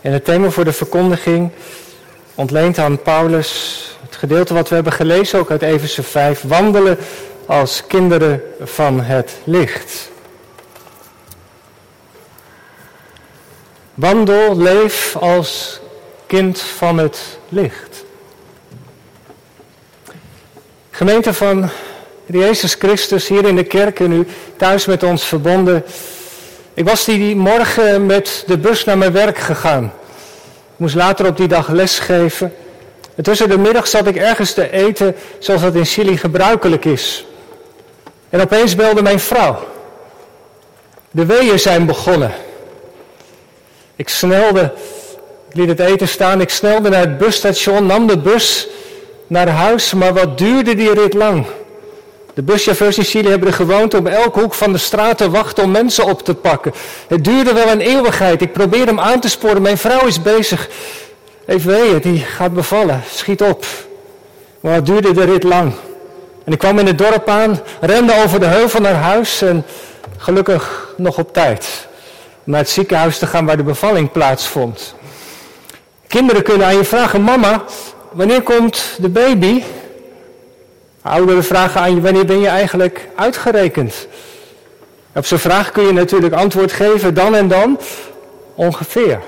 En het thema voor de verkondiging ontleent aan Paulus het gedeelte wat we hebben gelezen, ook uit Efeze 5, wandelen als kinderen van het licht. Wandel, leef als kind van het licht. Gemeente van Jezus Christus hier in de kerk en u thuis met ons verbonden. Ik was die morgen met de bus naar mijn werk gegaan. Ik moest later op die dag lesgeven. En tussen de middag zat ik ergens te eten zoals dat in Chili gebruikelijk is. En opeens belde mijn vrouw. De weeën zijn begonnen. Ik snelde, ik liet het eten staan, ik snelde naar het busstation, nam de bus naar huis, maar wat duurde die rit lang? De buschauffeurs in Chili hebben de gewoonte om elke hoek van de straat te wachten om mensen op te pakken. Het duurde wel een eeuwigheid. Ik probeerde hem aan te sporen. Mijn vrouw is bezig. Even weeën, die gaat bevallen. Schiet op. Maar het duurde de rit lang. En ik kwam in het dorp aan, rende over de heuvel naar huis en gelukkig nog op tijd. Om naar het ziekenhuis te gaan waar de bevalling plaatsvond. Kinderen kunnen aan je vragen, mama, wanneer komt de baby? Ouderen vragen aan je, wanneer ben je eigenlijk uitgerekend? Op zo'n vraag kun je natuurlijk antwoord geven, dan en dan, ongeveer.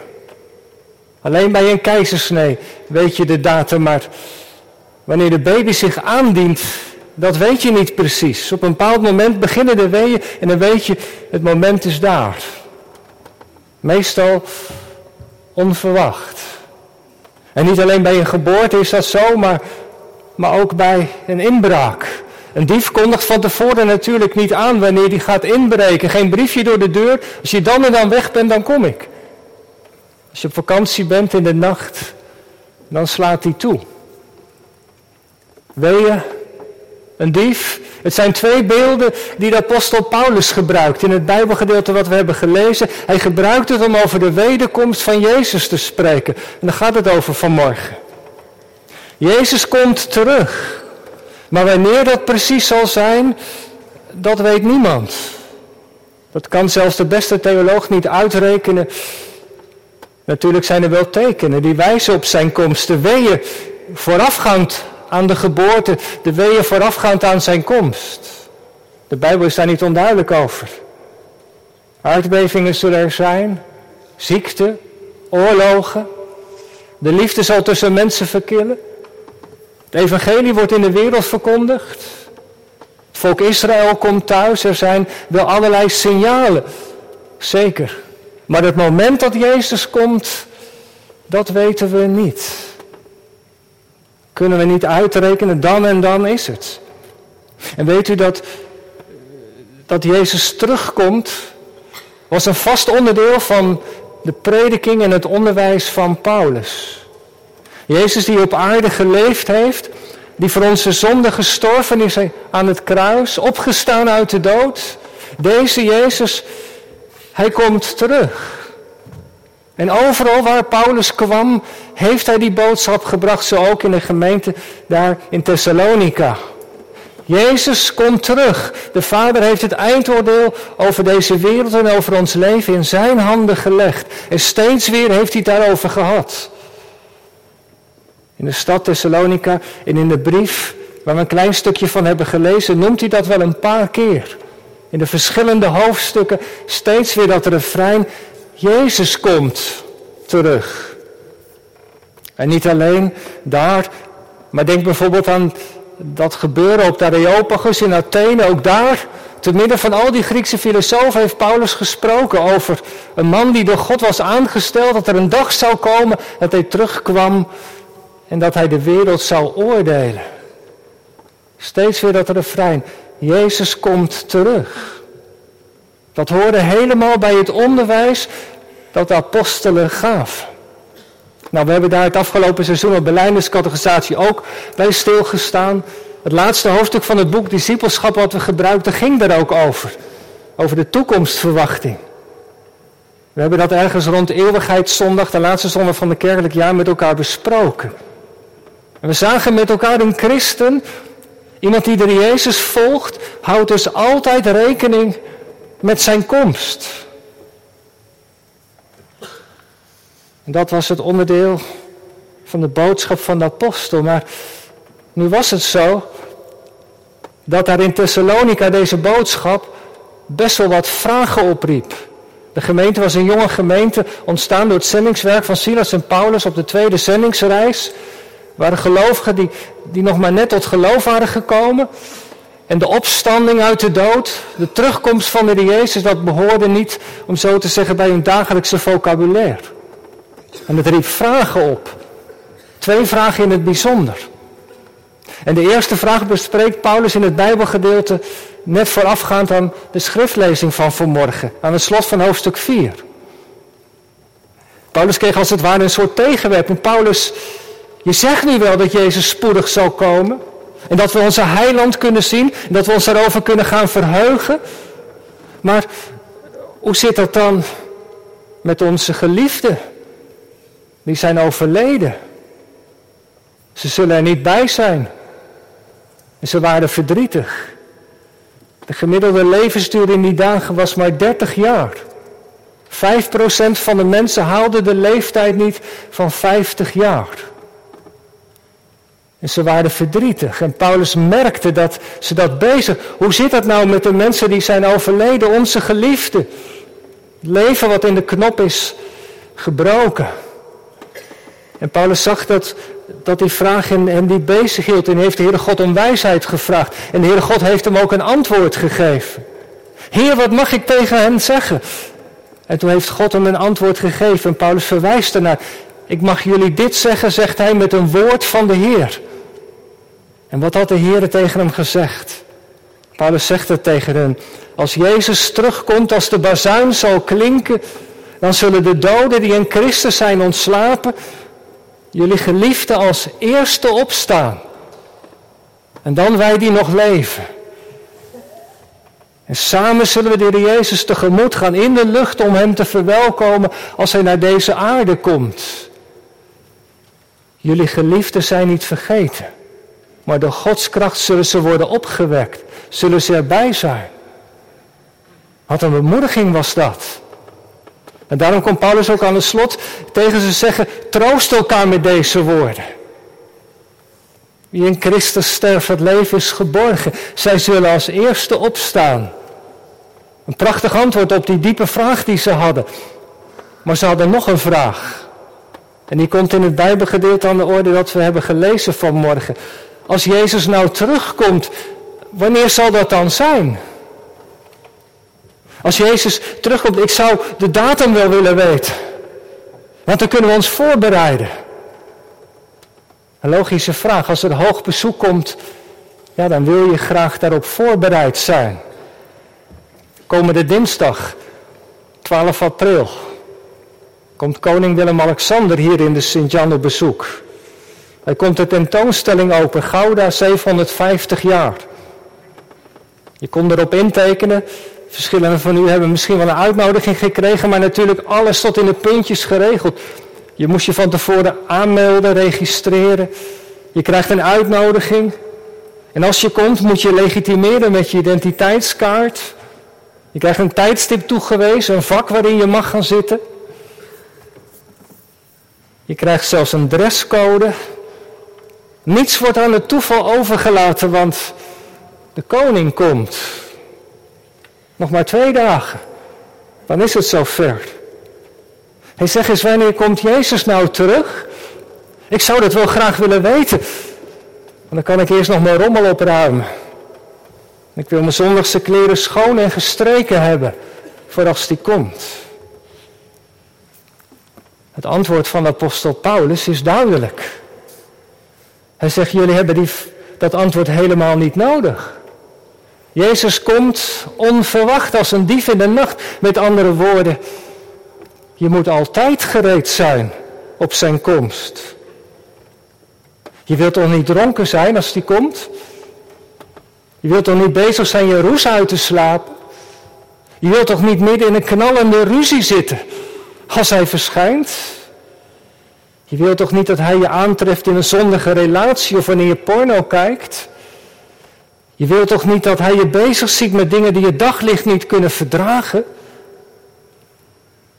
Alleen bij een keizersnee weet je de datum, maar wanneer de baby zich aandient, dat weet je niet precies. Op een bepaald moment beginnen de weeën en dan weet je, het moment is daar. Meestal onverwacht. En niet alleen bij een geboorte is dat zo, maar, maar ook bij een inbraak. Een dief kondigt van tevoren natuurlijk niet aan wanneer die gaat inbreken. Geen briefje door de deur. Als je dan en dan weg bent, dan kom ik. Als je op vakantie bent in de nacht, dan slaat hij toe. Weeën, een dief. Het zijn twee beelden die de apostel Paulus gebruikt in het Bijbelgedeelte wat we hebben gelezen. Hij gebruikt het om over de wederkomst van Jezus te spreken. En daar gaat het over vanmorgen. Jezus komt terug. Maar wanneer dat precies zal zijn, dat weet niemand. Dat kan zelfs de beste theoloog niet uitrekenen. Natuurlijk zijn er wel tekenen die wijzen op zijn komst. De weeën voorafgaand aan de geboorte, de weeën voorafgaand aan zijn komst. De Bijbel is daar niet onduidelijk over. Aardbevingen zullen er zijn, ziekte, oorlogen. De liefde zal tussen mensen verkillen. Het evangelie wordt in de wereld verkondigd. Het volk Israël komt thuis. Er zijn wel allerlei signalen. Zeker. Maar het moment dat Jezus komt, dat weten we niet. Kunnen we niet uitrekenen, dan en dan is het. En weet u dat, dat Jezus terugkomt, was een vast onderdeel van de prediking en het onderwijs van Paulus. Jezus die op aarde geleefd heeft, die voor onze zonde gestorven is aan het kruis, opgestaan uit de dood. Deze Jezus, hij komt terug. En overal waar Paulus kwam, heeft hij die boodschap gebracht, zo ook in de gemeente daar in Thessalonica. Jezus komt terug. De Vader heeft het eindoordeel over deze wereld en over ons leven in zijn handen gelegd. En steeds weer heeft hij het daarover gehad. In de stad Thessalonica en in de brief waar we een klein stukje van hebben gelezen, noemt hij dat wel een paar keer. In de verschillende hoofdstukken steeds weer dat refrein, Jezus komt terug. En niet alleen daar, maar denk bijvoorbeeld aan dat gebeuren op de Areopagus in Athene. Ook daar, te midden van al die Griekse filosofen, heeft Paulus gesproken over een man die door God was aangesteld. Dat er een dag zou komen dat hij terugkwam en dat hij de wereld zou oordelen. Steeds weer dat refrein. Jezus komt terug. Dat hoorde helemaal bij het onderwijs dat de apostelen gaven. Nou, we hebben daar het afgelopen seizoen op Berlijnerscategorisatie ook bij stilgestaan. Het laatste hoofdstuk van het boek Discipelschap wat we gebruikten ging daar ook over. Over de toekomstverwachting. We hebben dat ergens rond Eeuwigheidszondag, de laatste zondag van het kerkelijk jaar, met elkaar besproken. En we zagen met elkaar een christen, iemand die de Jezus volgt, houdt dus altijd rekening met zijn komst. En dat was het onderdeel van de boodschap van de apostel. Maar nu was het zo dat daar in Thessalonica deze boodschap best wel wat vragen opriep. De gemeente was een jonge gemeente, ontstaan door het zendingswerk van Silas en Paulus op de tweede zendingsreis. Waren gelovigen die, die nog maar net tot geloof waren gekomen. En de opstanding uit de dood, de terugkomst van de Jezus, dat behoorde niet, om zo te zeggen, bij hun dagelijkse vocabulaire. En het riep vragen op. Twee vragen in het bijzonder. En de eerste vraag bespreekt Paulus in het Bijbelgedeelte net voorafgaand aan de schriftlezing van vanmorgen, aan het slot van hoofdstuk 4. Paulus kreeg als het ware een soort tegenwerping. Paulus, je zegt nu wel dat Jezus spoedig zal komen en dat we onze heiland kunnen zien en dat we ons daarover kunnen gaan verheugen. Maar hoe zit dat dan met onze geliefden? Die zijn overleden. Ze zullen er niet bij zijn. En ze waren verdrietig. De gemiddelde levensduur in die dagen was maar 30 jaar. 5% van de mensen haalde de leeftijd niet van 50 jaar. En ze waren verdrietig. En Paulus merkte dat ze dat bezig. Hoe zit dat nou met de mensen die zijn overleden, onze geliefden? Het leven wat in de knop is gebroken. En Paulus zag dat dat die vraag hem, die bezig hield. En heeft de Heere God om wijsheid gevraagd. En de Heere God heeft hem ook een antwoord gegeven. Heer, wat mag ik tegen hen zeggen? En toen heeft God hem een antwoord gegeven. En Paulus verwijst ernaar. Ik mag jullie dit zeggen, zegt hij, met een woord van de Heer. En wat had de Heer tegen hem gezegd? Paulus zegt het tegen hen. Als Jezus terugkomt, als de bazuin zal klinken, dan zullen de doden die in Christus zijn ontslapen, jullie geliefden als eerste opstaan. En dan wij die nog leven. En samen zullen we de Heer Jezus tegemoet gaan in de lucht om Hem te verwelkomen als Hij naar deze aarde komt. Jullie geliefden zijn niet vergeten, maar door Gods kracht zullen ze worden opgewekt, zullen ze erbij zijn. Wat een bemoediging was dat. En daarom komt Paulus ook aan het slot tegen ze zeggen, troost elkaar met deze woorden. Wie in Christus sterft, het leven is geborgen. Zij zullen als eerste opstaan. Een prachtig antwoord op die diepe vraag die ze hadden. Maar ze hadden nog een vraag. En die komt in het Bijbelgedeelte aan de orde dat we hebben gelezen vanmorgen. Als Jezus nou terugkomt, wanneer zal dat dan zijn? Als Jezus terugkomt, ik zou de datum wel willen weten. Want dan kunnen we ons voorbereiden. Een logische vraag. Als er hoog bezoek komt, ja, dan wil je graag daarop voorbereid zijn. Komende dinsdag, 12 april, komt koning Willem-Alexander hier in de Sint-Jan op bezoek. Hij komt de tentoonstelling open, Gouda 750 jaar. Je kon erop intekenen Verschillende van u hebben misschien wel een uitnodiging gekregen, maar natuurlijk alles tot in de puntjes geregeld. Je moest je van tevoren aanmelden, registreren. Je krijgt een uitnodiging. En als je komt, moet je legitimeren met je identiteitskaart. Je krijgt een tijdstip toegewezen, een vak waarin je mag gaan zitten. Je krijgt zelfs een dresscode. Niets wordt aan het toeval overgelaten, want de koning komt. Nog maar twee dagen. Dan is het zover. Hij zegt eens, wanneer komt Jezus nou terug? Ik zou dat wel graag willen weten. Want dan kan ik eerst nog mijn rommel opruimen. Ik wil mijn zondagse kleren schoon en gestreken hebben. Voor als die komt. Het antwoord van apostel Paulus is duidelijk. Hij zegt, jullie hebben die, dat antwoord helemaal niet nodig. Jezus komt onverwacht als een dief in de nacht. Met andere woorden, je moet altijd gereed zijn op zijn komst. Je wilt toch niet dronken zijn als die komt? Je wilt toch niet bezig zijn je roes uit te slapen? Je wilt toch niet midden in een knallende ruzie zitten als hij verschijnt? Je wilt toch niet dat hij je aantreft in een zondige relatie of wanneer je porno kijkt? Je wilt toch niet dat hij je bezig ziet met dingen die je daglicht niet kunnen verdragen?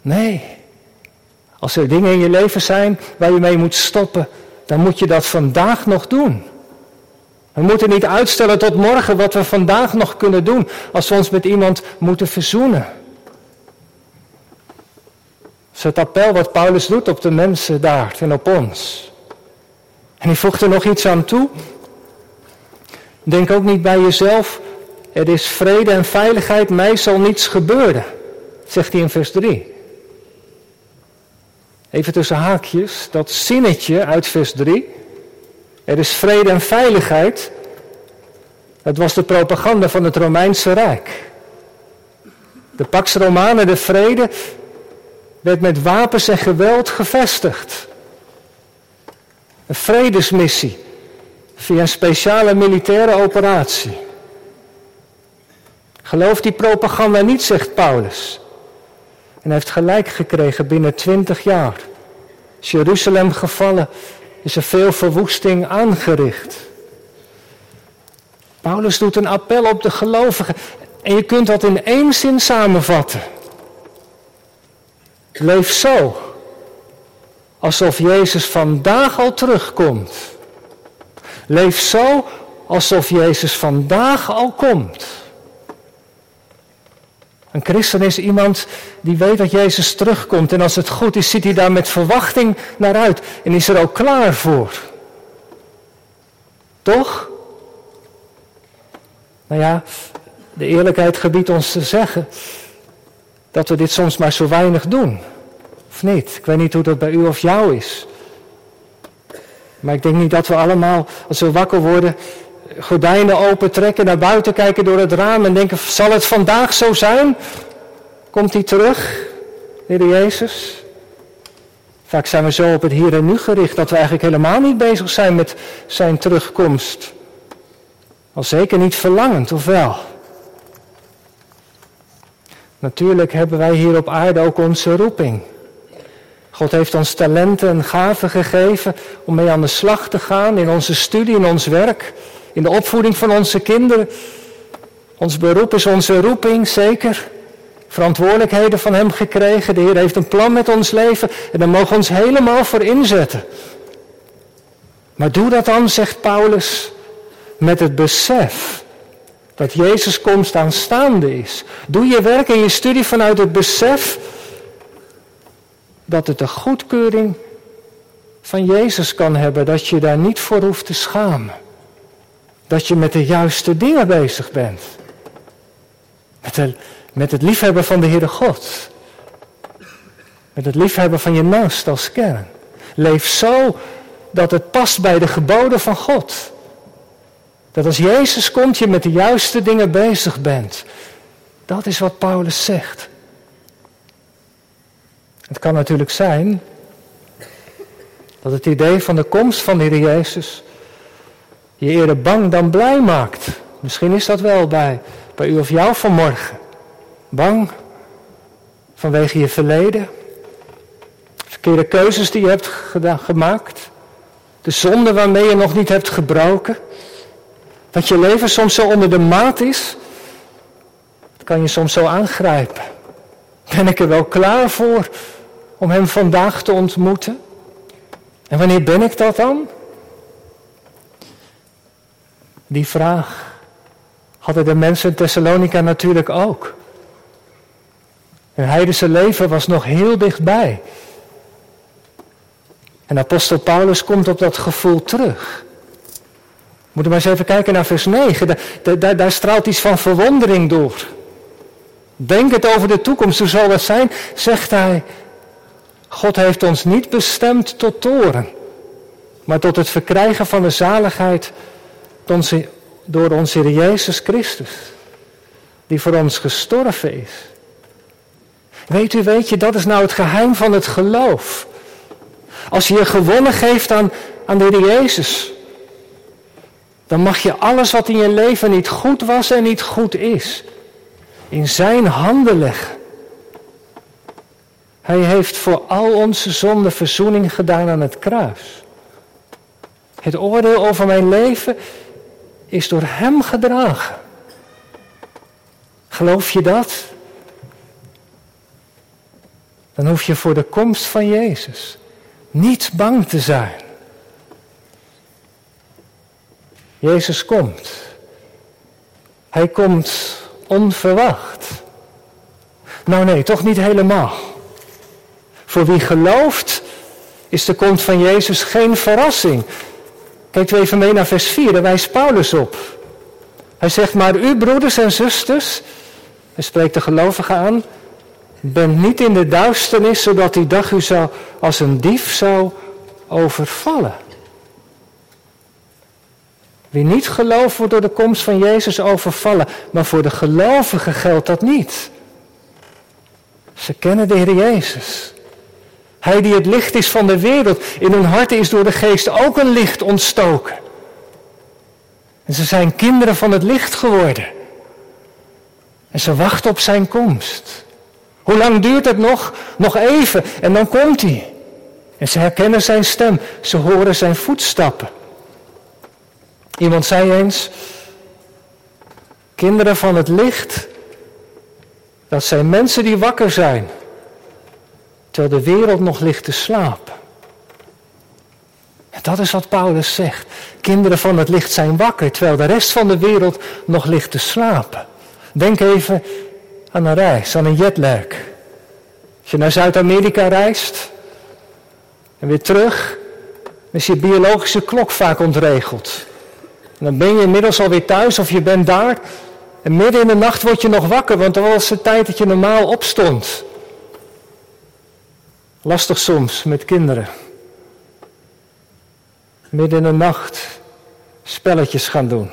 Nee. Als er dingen in je leven zijn waar je mee moet stoppen, dan moet je dat vandaag nog doen. We moeten niet uitstellen tot morgen wat we vandaag nog kunnen doen als we ons met iemand moeten verzoenen. Is het appel wat Paulus doet op de mensen daar en op ons. En hij voegt er nog iets aan toe. Denk ook niet bij jezelf, er is vrede en veiligheid, mij zal niets gebeuren, zegt hij in vers 3. Even tussen haakjes, dat zinnetje uit vers 3. Er is vrede en veiligheid. Het was de propaganda van het Romeinse Rijk. De Pax Romana, de vrede, werd met wapens en geweld gevestigd. Een vredesmissie via een speciale militaire operatie. Geloof die propaganda niet, zegt Paulus. En hij heeft gelijk gekregen binnen twintig jaar. Is Jeruzalem gevallen, is er veel verwoesting aangericht. Paulus doet een appel op de gelovigen. En je kunt dat in één zin samenvatten. Leef zo. Alsof Jezus vandaag al terugkomt. Leef zo alsof Jezus vandaag al komt. Een christen is iemand die weet dat Jezus terugkomt. En als het goed is, ziet hij daar met verwachting naar uit. En is er ook klaar voor. Toch? Nou ja, de eerlijkheid gebiedt ons te zeggen dat we dit soms maar zo weinig doen. Of niet? Ik weet niet hoe dat bij u of jou is. Maar ik denk niet dat we allemaal, als we wakker worden, gordijnen opentrekken, naar buiten kijken door het raam en denken, zal het vandaag zo zijn? Komt hij terug, Heer Jezus? Vaak zijn we zo op het hier en nu gericht dat we eigenlijk helemaal niet bezig zijn met zijn terugkomst. Al zeker niet verlangend, of wel? Natuurlijk hebben wij hier op aarde ook onze roeping. God heeft ons talenten en gaven gegeven om mee aan de slag te gaan in onze studie, in ons werk, in de opvoeding van onze kinderen. Ons beroep is onze roeping, zeker. Verantwoordelijkheden van Hem gekregen. De Heer heeft een plan met ons leven en daar mogen we ons helemaal voor inzetten. Maar doe dat dan, zegt Paulus, met het besef dat Jezus komst aanstaande is. Doe je werk en je studie vanuit het besef dat het de goedkeuring van Jezus kan hebben, dat je daar niet voor hoeft te schamen. Dat je met de juiste dingen bezig bent. Met, met het liefhebben van de Heere God. Met het liefhebben van je naast als kern. Leef zo dat het past bij de geboden van God. Dat als Jezus komt, je met de juiste dingen bezig bent. Dat is wat Paulus zegt. Het kan natuurlijk zijn dat het idee van de komst van de Heer Jezus je eerder bang dan blij maakt. Misschien is dat wel bij, bij u of jou vanmorgen. Bang vanwege je verleden, verkeerde keuzes die je hebt gemaakt, de zonde waarmee je nog niet hebt gebroken, dat je leven soms zo onder de maat is, kan je soms zo aangrijpen. Ben ik er wel klaar voor om Hem vandaag te ontmoeten? En wanneer ben ik dat dan? Die vraag hadden de mensen in Thessalonica natuurlijk ook. Hun heidense leven was nog heel dichtbij. En apostel Paulus komt op dat gevoel terug. Moeten we maar eens even kijken naar vers 9. Daar, daar, daar straalt iets van verwondering door. Denk het over de toekomst, hoe zal dat zijn? Zegt hij, God heeft ons niet bestemd tot toren, maar tot het verkrijgen van de zaligheid door onze Heer Jezus Christus, die voor ons gestorven is. Weet u, weet je, dat is nou het geheim van het geloof. Als je je gewonnen geeft aan, aan de Heer Jezus, dan mag je alles wat in je leven niet goed was en niet goed is, in zijn handen leggen. Hij heeft voor al onze zonden verzoening gedaan aan het kruis. Het oordeel over mijn leven is door Hem gedragen. Geloof je dat? dan hoef je voor de komst van Jezus niet bang te zijn. Jezus komt. Hij komt onverwacht. Nou nee, toch niet helemaal. Voor wie gelooft is de komst van Jezus geen verrassing. Kijk even mee naar vers 4, daar wijst Paulus op. Hij zegt, maar u broeders en zusters, hij spreekt de gelovigen aan, bent niet in de duisternis, zodat die dag u zou als een dief zou overvallen. Wie niet gelooft wordt door de komst van Jezus overvallen, maar voor de gelovigen geldt dat niet. Ze kennen de Heer Jezus. Hij die het licht is van de wereld, in hun harten is door de geest ook een licht ontstoken. En ze zijn kinderen van het licht geworden. En ze wachten op zijn komst. Hoe lang duurt het nog? Nog even en dan komt hij. En ze herkennen zijn stem, ze horen zijn voetstappen. Iemand zei eens, kinderen van het licht, dat zijn mensen die wakker zijn, terwijl de wereld nog ligt te slapen. En dat is wat Paulus zegt. Kinderen van het licht zijn wakker, terwijl de rest van de wereld nog ligt te slapen. Denk even aan een reis, aan een jetlag. Als je naar Zuid-Amerika reist en weer terug, is je biologische klok vaak ontregeld. En dan ben je inmiddels alweer thuis of je bent daar. En midden in de nacht word je nog wakker, want dan was de tijd dat je normaal opstond. Lastig soms met kinderen. Midden in de nacht spelletjes gaan doen.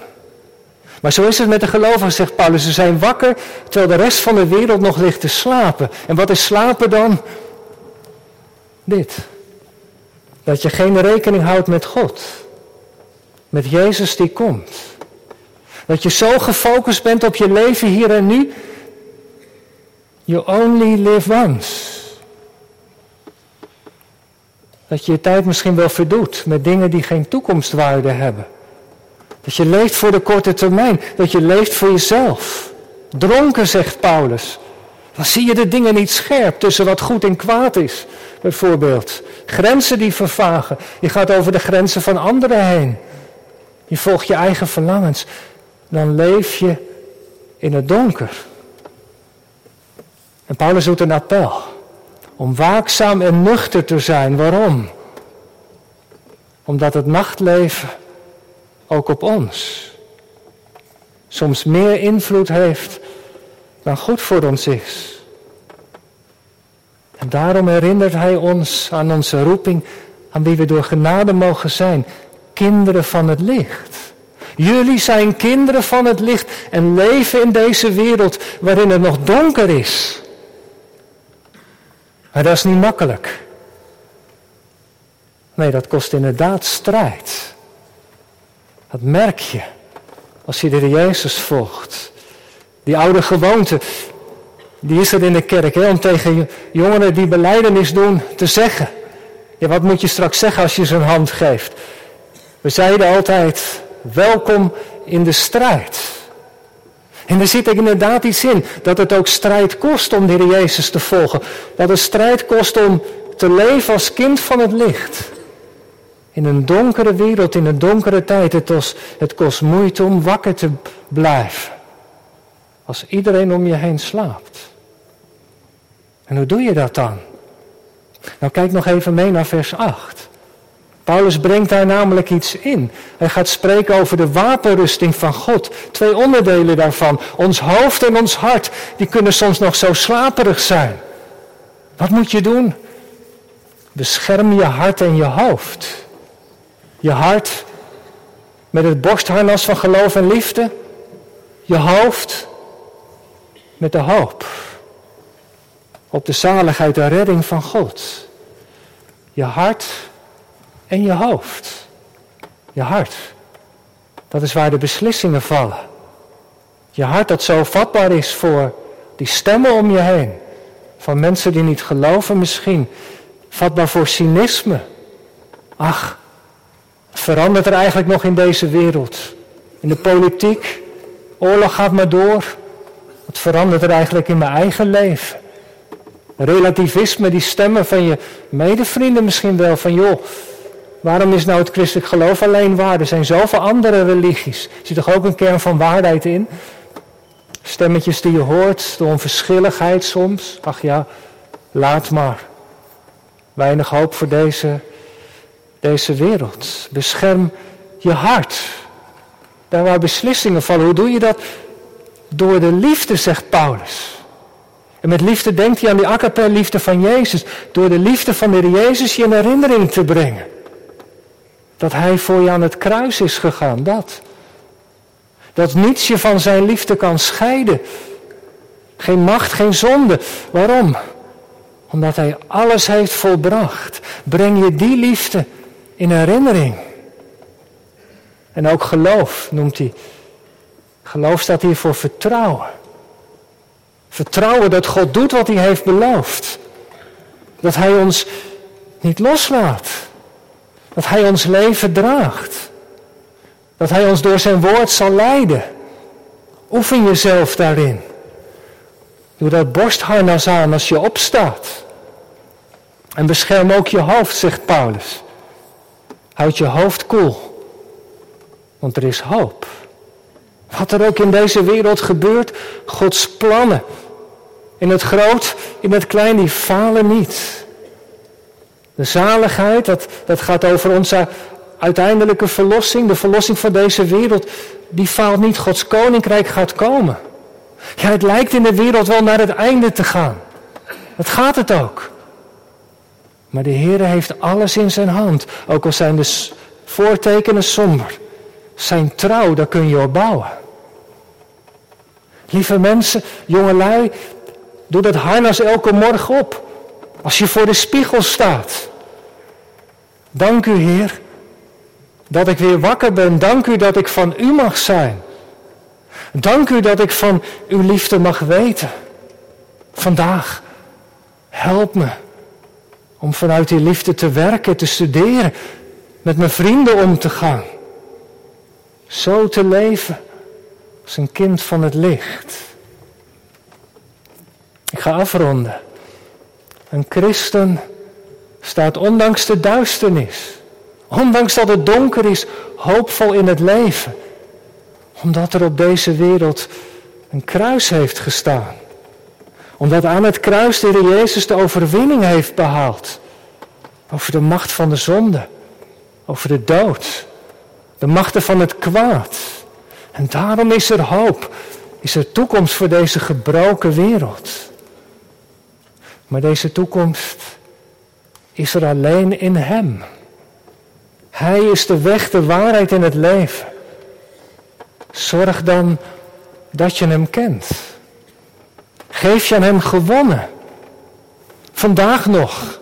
Maar zo is het met de gelovigen, zegt Paulus. Ze zijn wakker terwijl de rest van de wereld nog ligt te slapen. En wat is slapen dan? Dit. Dat je geen rekening houdt met God. Met Jezus die komt. Dat je zo gefocust bent op je leven hier en nu. You only live once. Dat je je tijd misschien wel verdoet met dingen die geen toekomstwaarde hebben. Dat je leeft voor de korte termijn. Dat je leeft voor jezelf. Dronken, zegt Paulus. Dan zie je de dingen niet scherp tussen wat goed en kwaad is. Bijvoorbeeld. Grenzen die vervagen. Je gaat over de grenzen van anderen heen. Je volgt je eigen verlangens. Dan leef je in het donker. En Paulus doet een appel. Om waakzaam en nuchter te zijn. Waarom? Omdat het nachtleven ook op ons soms meer invloed heeft dan goed voor ons is. En daarom herinnert Hij ons aan onze roeping, aan wie we door genade mogen zijn, kinderen van het licht. Jullie zijn kinderen van het licht en leven in deze wereld waarin het nog donker is. Maar dat is niet makkelijk. Nee, dat kost inderdaad strijd. Dat merk je als je de Jezus volgt. Die oude gewoonte, die is er in de kerk, hè, om tegen jongeren die beleidenis doen te zeggen. Ja, wat moet je straks zeggen als je ze een hand geeft? We zeiden altijd, welkom in de strijd. En er zit inderdaad iets in, dat het ook strijd kost om de Heer Jezus te volgen. Dat het strijd kost om te leven als kind van het licht. In een donkere wereld, in een donkere tijd, het kost, het kost moeite om wakker te blijven. Als iedereen om je heen slaapt. En hoe doe je dat dan? Nou, kijk nog even mee naar vers 8. Paulus brengt daar namelijk iets in. Hij gaat spreken over de wapenrusting van God. Twee onderdelen daarvan. Ons hoofd en ons hart. Die kunnen soms nog zo slaperig zijn. Wat moet je doen? Bescherm je hart en je hoofd. Je hart met het borstharnas van geloof en liefde. Je hoofd met de hoop op de zaligheid en redding van God. Je hart en je hoofd. Je hart. Dat is waar de beslissingen vallen. Je hart dat zo vatbaar is voor die stemmen om je heen. Van mensen die niet geloven misschien. Vatbaar voor cynisme. Ach, verandert er eigenlijk nog in deze wereld? In de politiek? Oorlog gaat maar door. Wat verandert er eigenlijk in mijn eigen leven? Relativisme, die stemmen van je medevrienden misschien wel. Van joh, waarom is nou het christelijk geloof alleen waar? Er zijn zoveel andere religies. Er zit toch ook een kern van waarheid in? Stemmetjes die je hoort, de onverschilligheid soms. Ach ja, laat maar. Weinig hoop voor deze, deze wereld. Bescherm je hart. Daar waar beslissingen vallen. Hoe doe je dat? Door de liefde, zegt Paulus. En met liefde denkt hij aan die akapel van Jezus. Door de liefde van de Jezus je in herinnering te brengen. Dat Hij voor je aan het kruis is gegaan, dat. Dat niets je van zijn liefde kan scheiden. Geen macht, geen zonde. Waarom? Omdat Hij alles heeft volbracht. Breng je die liefde in herinnering. En ook geloof noemt hij. Geloof staat hier voor vertrouwen. Vertrouwen dat God doet wat hij heeft beloofd. Dat hij ons niet loslaat. Dat hij ons leven draagt. Dat hij ons door zijn woord zal leiden. Oefen jezelf daarin. Doe dat borstharnas aan als je opstaat. En bescherm ook je hoofd, zegt Paulus. Houd je hoofd koel. Want er is hoop. Wat er ook in deze wereld gebeurt, Gods plannen, in het groot, in het klein, die falen niet. De zaligheid, dat, dat gaat over onze uiteindelijke verlossing, de verlossing van deze wereld, die faalt niet. Gods koninkrijk gaat komen. Ja, het lijkt in de wereld wel naar het einde te gaan. Dat gaat het ook. Maar de Heer heeft alles in zijn hand. Ook al zijn de voortekenen somber. Zijn trouw, daar kun je op bouwen. Lieve mensen, jongelui, doe dat harnas elke morgen op. Als je voor de spiegel staat. Dank u, Heer, dat ik weer wakker ben. Dank u dat ik van u mag zijn. Dank u dat ik van uw liefde mag weten. Vandaag, help me om vanuit die liefde te werken, te studeren, met mijn vrienden om te gaan. Zo te leven als een kind van het licht. Ik ga afronden. Een christen staat ondanks de duisternis, ondanks dat het donker is, hoopvol in het leven. Omdat er op deze wereld een kruis heeft gestaan. Omdat aan het kruis de Heer Jezus de overwinning heeft behaald. Over de macht van de zonde. Over de dood. De machten van het kwaad. En daarom is er hoop. Is er toekomst voor deze gebroken wereld. Maar deze toekomst is er alleen in Hem. Hij is de weg, de waarheid en het leven. Zorg dan dat je Hem kent. Geef je aan Hem gewonnen. Vandaag nog.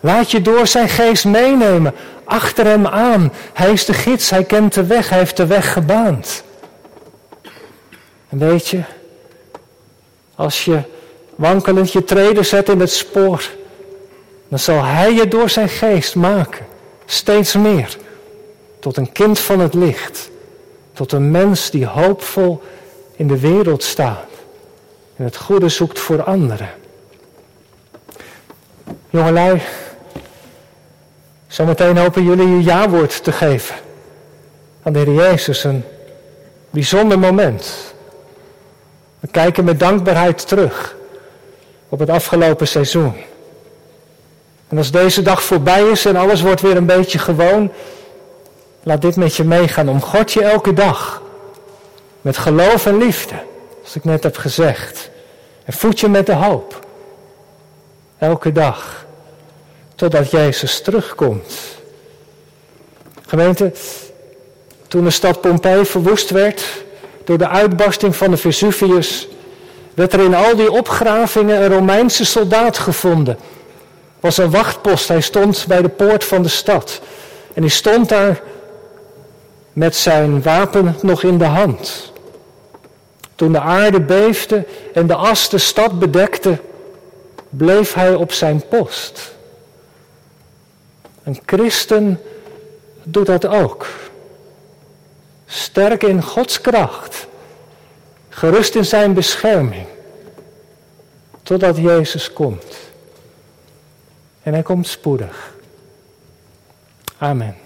Laat je door Zijn geest meenemen. Achter Hem aan. Hij is de gids, Hij kent de weg, Hij heeft de weg gebaand. En weet je, als je wankelend je treden zet in het spoor, dan zal Hij je door zijn geest maken, steeds meer, tot een kind van het licht, tot een mens die hoopvol in de wereld staat en het goede zoekt voor anderen. Jongelui, zometeen hopen jullie je jawoord te geven aan de Heer Jezus, een bijzonder moment. We kijken met dankbaarheid terug op het afgelopen seizoen. En als deze dag voorbij is en alles wordt weer een beetje gewoon, laat dit met je meegaan. Omgod je elke dag met geloof en liefde, zoals ik net heb gezegd. En voed je met de hoop. Elke dag. Totdat Jezus terugkomt. Gemeente, toen de stad Pompeii verwoest werd door de uitbarsting van de Vesuvius, werd er in al die opgravingen een Romeinse soldaat gevonden. Was een wachtpost, hij stond bij de poort van de stad. En hij stond daar met zijn wapen nog in de hand. Toen de aarde beefde en de as de stad bedekte, bleef hij op zijn post. Een christen doet dat ook. Sterk in Gods kracht gerust in zijn bescherming, totdat Jezus komt. En hij komt spoedig. Amen.